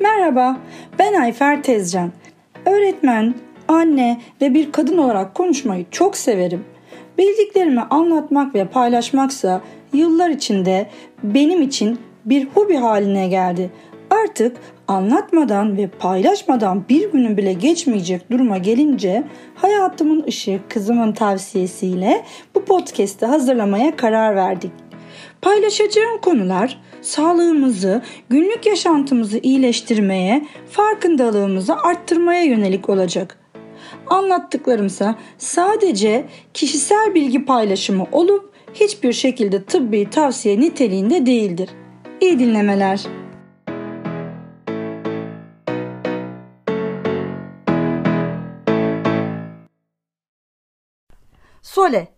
Merhaba, ben Ayfer Tezcan. Öğretmen, anne ve bir kadın olarak konuşmayı çok severim. Bildiklerimi anlatmak ve paylaşmaksa yıllar içinde benim için bir hobi haline geldi. Artık anlatmadan ve paylaşmadan bir günün bile geçmeyecek duruma gelince hayatımın ışığı kızımın tavsiyesiyle bu podcast'i hazırlamaya karar verdik. Paylaşacağım konular sağlığımızı, günlük yaşantımızı iyileştirmeye, farkındalığımızı arttırmaya yönelik olacak. Anlattıklarımsa sadece kişisel bilgi paylaşımı olup hiçbir şekilde tıbbi tavsiye niteliğinde değildir. İyi dinlemeler. Sole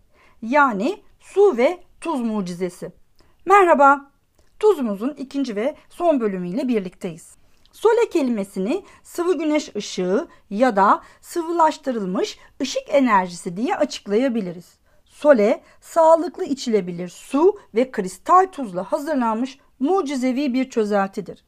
yani su ve tuz mucizesi. Merhaba, tuzumuzun ikinci ve son bölümüyle birlikteyiz. Sole kelimesini sıvı güneş ışığı ya da sıvılaştırılmış ışık enerjisi diye açıklayabiliriz. Sole sağlıklı içilebilir su ve kristal tuzla hazırlanmış mucizevi bir çözeltidir.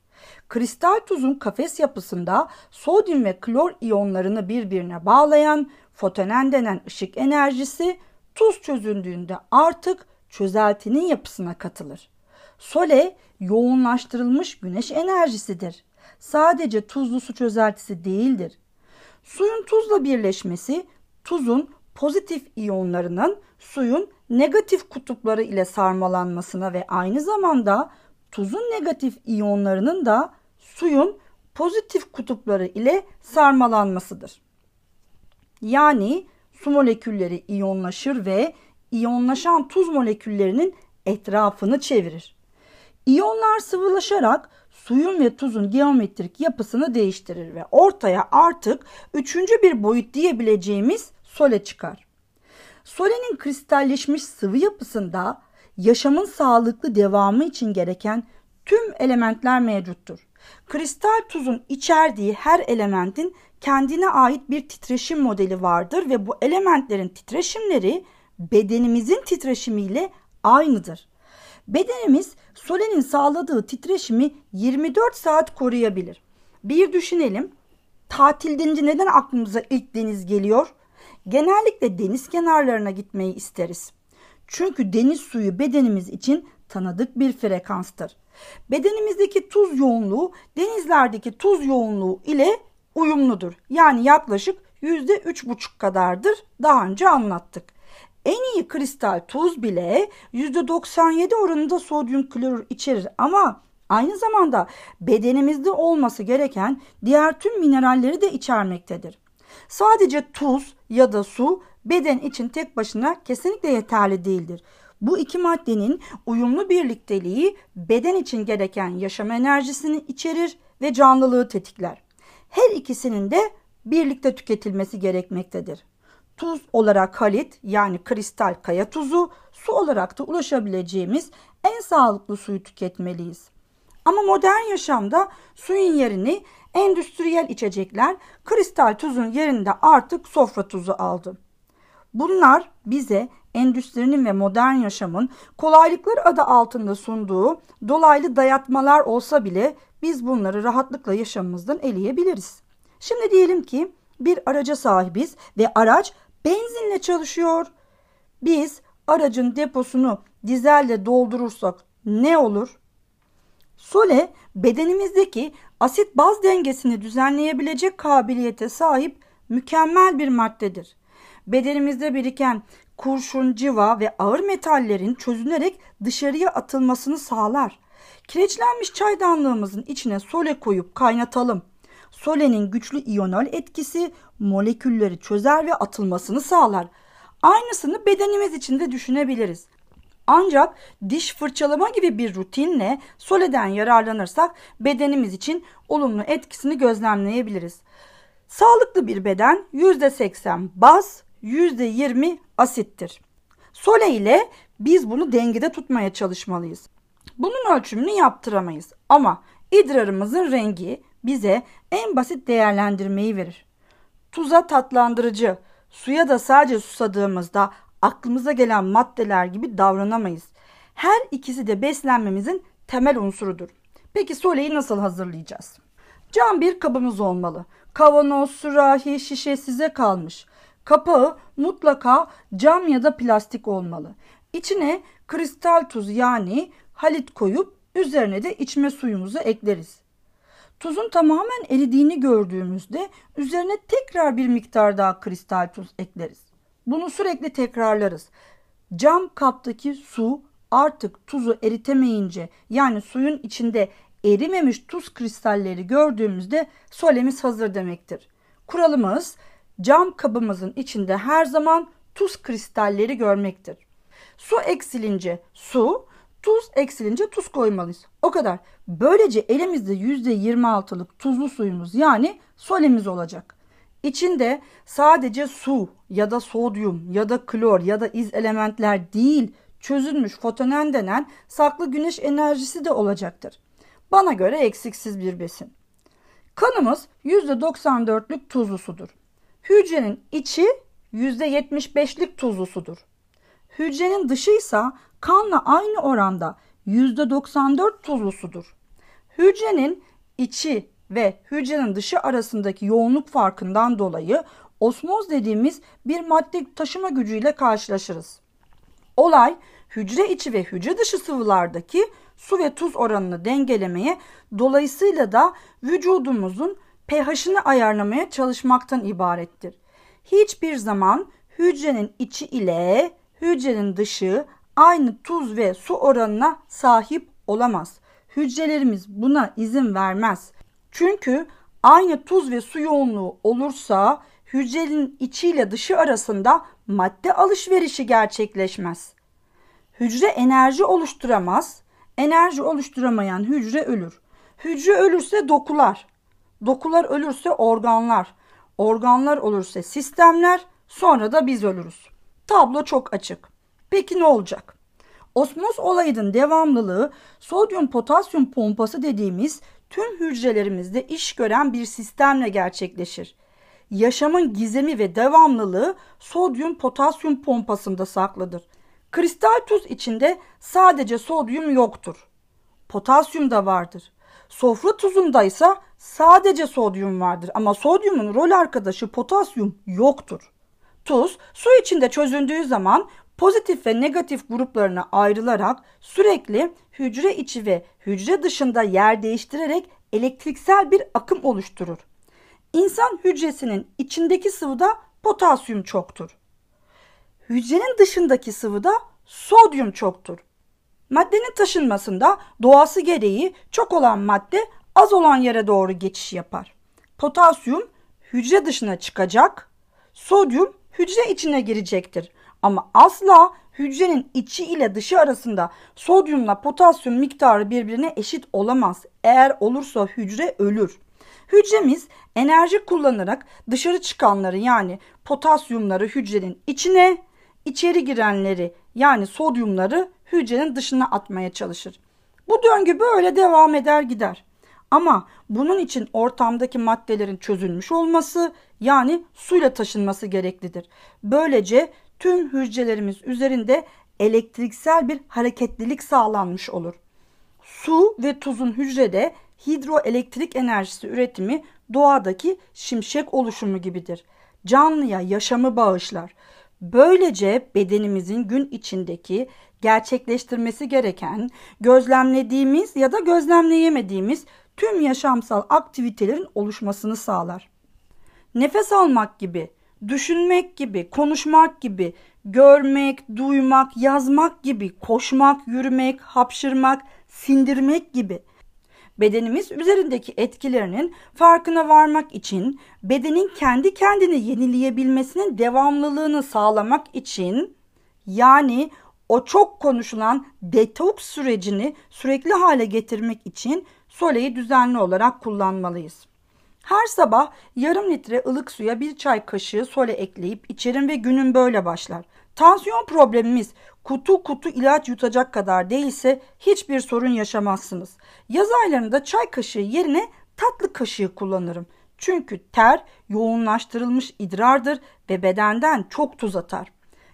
Kristal tuzun kafes yapısında sodyum ve klor iyonlarını birbirine bağlayan fotonen denen ışık enerjisi tuz çözüldüğünde artık çözeltinin yapısına katılır. Sole yoğunlaştırılmış güneş enerjisidir. Sadece tuzlu su çözeltisi değildir. Suyun tuzla birleşmesi tuzun pozitif iyonlarının suyun negatif kutupları ile sarmalanmasına ve aynı zamanda tuzun negatif iyonlarının da suyun pozitif kutupları ile sarmalanmasıdır. Yani su molekülleri iyonlaşır ve iyonlaşan tuz moleküllerinin etrafını çevirir. İyonlar sıvılaşarak suyun ve tuzun geometrik yapısını değiştirir ve ortaya artık üçüncü bir boyut diyebileceğimiz sole çıkar. Solenin kristalleşmiş sıvı yapısında yaşamın sağlıklı devamı için gereken tüm elementler mevcuttur. Kristal tuzun içerdiği her elementin kendine ait bir titreşim modeli vardır ve bu elementlerin titreşimleri bedenimizin titreşimiyle aynıdır. Bedenimiz solenin sağladığı titreşimi 24 saat koruyabilir. Bir düşünelim. Tatil denince neden aklımıza ilk deniz geliyor? Genellikle deniz kenarlarına gitmeyi isteriz. Çünkü deniz suyu bedenimiz için tanıdık bir frekanstır. Bedenimizdeki tuz yoğunluğu denizlerdeki tuz yoğunluğu ile uyumludur. Yani yaklaşık %3,5 kadardır. Daha önce anlattık. En iyi kristal tuz bile %97 oranında sodyum klorür içerir ama aynı zamanda bedenimizde olması gereken diğer tüm mineralleri de içermektedir. Sadece tuz ya da su beden için tek başına kesinlikle yeterli değildir. Bu iki maddenin uyumlu birlikteliği beden için gereken yaşam enerjisini içerir ve canlılığı tetikler. Her ikisinin de birlikte tüketilmesi gerekmektedir. Tuz olarak halit yani kristal kaya tuzu, su olarak da ulaşabileceğimiz en sağlıklı suyu tüketmeliyiz. Ama modern yaşamda suyun yerini endüstriyel içecekler kristal tuzun yerinde artık sofra tuzu aldı. Bunlar bize endüstrinin ve modern yaşamın kolaylıklar adı altında sunduğu dolaylı dayatmalar olsa bile biz bunları rahatlıkla yaşamımızdan eleyebiliriz. Şimdi diyelim ki bir araca sahibiz ve araç benzinle çalışıyor. Biz aracın deposunu dizelle doldurursak ne olur? Sole bedenimizdeki asit baz dengesini düzenleyebilecek kabiliyete sahip mükemmel bir maddedir. Bedenimizde biriken kurşun, civa ve ağır metallerin çözünerek dışarıya atılmasını sağlar. Kireçlenmiş çaydanlığımızın içine sole koyup kaynatalım. Solenin güçlü iyonol etkisi molekülleri çözer ve atılmasını sağlar. Aynısını bedenimiz için de düşünebiliriz. Ancak diş fırçalama gibi bir rutinle soleden yararlanırsak bedenimiz için olumlu etkisini gözlemleyebiliriz. Sağlıklı bir beden %80 baz, %20 asittir. Sole ile biz bunu dengede tutmaya çalışmalıyız. Bunun ölçümünü yaptıramayız ama idrarımızın rengi bize en basit değerlendirmeyi verir. Tuza tatlandırıcı, suya da sadece susadığımızda aklımıza gelen maddeler gibi davranamayız. Her ikisi de beslenmemizin temel unsurudur. Peki soleyi nasıl hazırlayacağız? Cam bir kabımız olmalı. Kavanoz, sürahi, şişe size kalmış. Kapağı mutlaka cam ya da plastik olmalı. İçine kristal tuz yani halit koyup üzerine de içme suyumuzu ekleriz. Tuzun tamamen eridiğini gördüğümüzde üzerine tekrar bir miktar daha kristal tuz ekleriz. Bunu sürekli tekrarlarız. Cam kaptaki su artık tuzu eritemeyince yani suyun içinde erimemiş tuz kristalleri gördüğümüzde solemiz hazır demektir. Kuralımız cam kabımızın içinde her zaman tuz kristalleri görmektir. Su eksilince su, tuz eksilince tuz koymalıyız. O kadar. Böylece elimizde %26'lık tuzlu suyumuz yani solemiz olacak. İçinde sadece su ya da sodyum ya da klor ya da iz elementler değil çözülmüş fotonen denen saklı güneş enerjisi de olacaktır. Bana göre eksiksiz bir besin. Kanımız %94'lük tuzlu sudur. Hücrenin içi %75'lik tuzlu sudur. Hücrenin dışı ise kanla aynı oranda %94 tuzlu sudur. Hücrenin içi ve hücrenin dışı arasındaki yoğunluk farkından dolayı osmoz dediğimiz bir madde taşıma gücüyle karşılaşırız. Olay hücre içi ve hücre dışı sıvılardaki su ve tuz oranını dengelemeye dolayısıyla da vücudumuzun pH'ini ayarlamaya çalışmaktan ibarettir. Hiçbir zaman hücrenin içi ile hücrenin dışı aynı tuz ve su oranına sahip olamaz. Hücrelerimiz buna izin vermez. Çünkü aynı tuz ve su yoğunluğu olursa hücrenin içi ile dışı arasında madde alışverişi gerçekleşmez. Hücre enerji oluşturamaz. Enerji oluşturamayan hücre ölür. Hücre ölürse dokular. Dokular ölürse organlar. Organlar olursa sistemler. Sonra da biz ölürüz. Tablo çok açık. Peki ne olacak? Osmoz olayının devamlılığı sodyum potasyum pompası dediğimiz tüm hücrelerimizde iş gören bir sistemle gerçekleşir. Yaşamın gizemi ve devamlılığı sodyum potasyum pompasında saklıdır. Kristal tuz içinde sadece sodyum yoktur. Potasyum da vardır. Sofra tuzunda ise sadece sodyum vardır ama sodyumun rol arkadaşı potasyum yoktur. Tuz su içinde çözündüğü zaman pozitif ve negatif gruplarına ayrılarak sürekli hücre içi ve hücre dışında yer değiştirerek elektriksel bir akım oluşturur. İnsan hücresinin içindeki sıvıda potasyum çoktur. Hücrenin dışındaki sıvıda sodyum çoktur. Maddenin taşınmasında doğası gereği çok olan madde az olan yere doğru geçiş yapar. Potasyum hücre dışına çıkacak, sodyum hücre içine girecektir. Ama asla hücrenin içi ile dışı arasında sodyumla potasyum miktarı birbirine eşit olamaz. Eğer olursa hücre ölür. Hücremiz enerji kullanarak dışarı çıkanları yani potasyumları hücrenin içine, içeri girenleri yani sodyumları hücrenin dışına atmaya çalışır. Bu döngü böyle devam eder gider. Ama bunun için ortamdaki maddelerin çözülmüş olması yani suyla taşınması gereklidir. Böylece tüm hücrelerimiz üzerinde elektriksel bir hareketlilik sağlanmış olur. Su ve tuzun hücrede hidroelektrik enerjisi üretimi doğadaki şimşek oluşumu gibidir. Canlıya yaşamı bağışlar. Böylece bedenimizin gün içindeki gerçekleştirmesi gereken, gözlemlediğimiz ya da gözlemleyemediğimiz tüm yaşamsal aktivitelerin oluşmasını sağlar. Nefes almak gibi, düşünmek gibi, konuşmak gibi, görmek, duymak, yazmak gibi, koşmak, yürümek, hapşırmak, sindirmek gibi bedenimiz üzerindeki etkilerinin farkına varmak için bedenin kendi kendini yenileyebilmesinin devamlılığını sağlamak için yani o çok konuşulan detoks sürecini sürekli hale getirmek için soleyi düzenli olarak kullanmalıyız. Her sabah yarım litre ılık suya bir çay kaşığı sole ekleyip içerim ve günün böyle başlar. Tansiyon problemimiz kutu kutu ilaç yutacak kadar değilse hiçbir sorun yaşamazsınız. Yaz aylarında çay kaşığı yerine tatlı kaşığı kullanırım. Çünkü ter yoğunlaştırılmış idrardır ve bedenden çok tuz atar.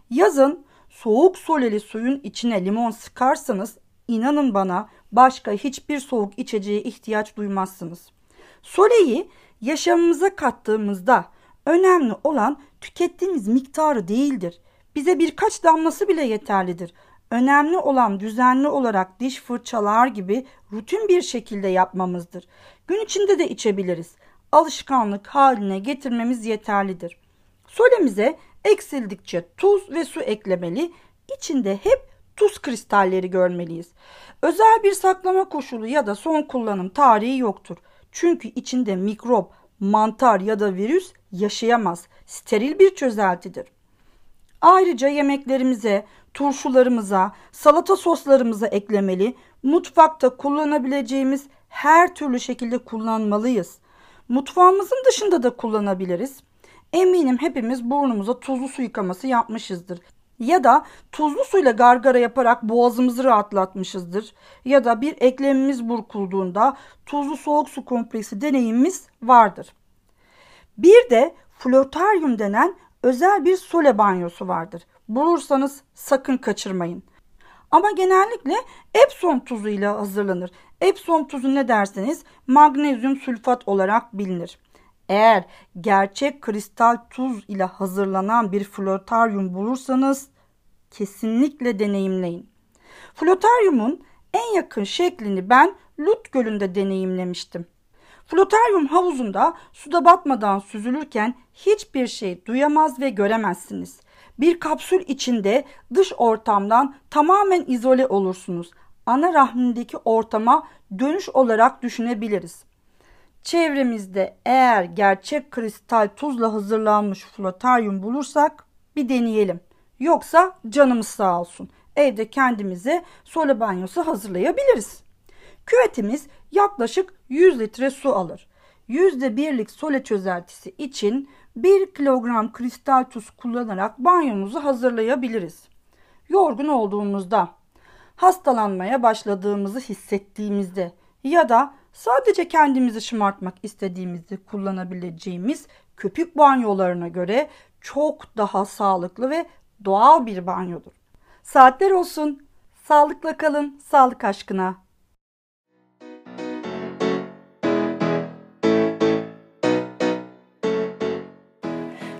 Yazın soğuk soleli suyun içine limon sıkarsanız inanın bana başka hiçbir soğuk içeceğe ihtiyaç duymazsınız. Soleyi yaşamımıza kattığımızda önemli olan tükettiğimiz miktarı değildir. Bize birkaç damlası bile yeterlidir. Önemli olan düzenli olarak diş fırçalar gibi rutin bir şekilde yapmamızdır. Gün içinde de içebiliriz. Alışkanlık haline getirmemiz yeterlidir. Solemize eksildikçe tuz ve su eklemeli, içinde hep tuz kristalleri görmeliyiz. Özel bir saklama koşulu ya da son kullanım tarihi yoktur. Çünkü içinde mikrop, mantar ya da virüs yaşayamaz. Steril bir çözeltidir. Ayrıca yemeklerimize, turşularımıza, salata soslarımıza eklemeli, mutfakta kullanabileceğimiz her türlü şekilde kullanmalıyız. Mutfağımızın dışında da kullanabiliriz. Eminim hepimiz burnumuza tuzlu su yıkaması yapmışızdır. Ya da tuzlu suyla gargara yaparak boğazımızı rahatlatmışızdır. Ya da bir eklemimiz burkulduğunda tuzlu soğuk su kompleksi deneyimimiz vardır. Bir de flotaryum denen özel bir sole banyosu vardır. Bulursanız sakın kaçırmayın. Ama genellikle Epsom tuzu ile hazırlanır. Epsom tuzu ne derseniz magnezyum sülfat olarak bilinir. Eğer gerçek kristal tuz ile hazırlanan bir flotaryum bulursanız kesinlikle deneyimleyin. Flotaryumun en yakın şeklini ben Lut Gölü'nde deneyimlemiştim. Flotaryum havuzunda suda batmadan süzülürken hiçbir şey duyamaz ve göremezsiniz. Bir kapsül içinde dış ortamdan tamamen izole olursunuz. Ana rahmindeki ortama dönüş olarak düşünebiliriz. Çevremizde eğer gerçek kristal tuzla hazırlanmış flotaryum bulursak bir deneyelim. Yoksa canımız sağ olsun. Evde kendimize sole banyosu hazırlayabiliriz. Küvetimiz yaklaşık 100 litre su alır. %1'lik sole çözeltisi için 1 kilogram kristal tuz kullanarak banyomuzu hazırlayabiliriz. Yorgun olduğumuzda, hastalanmaya başladığımızı hissettiğimizde ya da sadece kendimizi şımartmak istediğimizde kullanabileceğimiz köpük banyolarına göre çok daha sağlıklı ve doğal bir banyodur. Saatler olsun. Sağlıkla kalın, sağlık aşkına.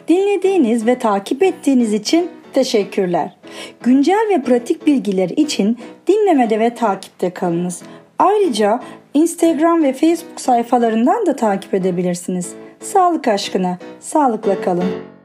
Dinlediğiniz ve takip ettiğiniz için teşekkürler. Güncel ve pratik bilgiler için dinlemede ve takipte kalınız. Ayrıca Instagram ve Facebook sayfalarından da takip edebilirsiniz. Sağlık aşkına, sağlıkla kalın.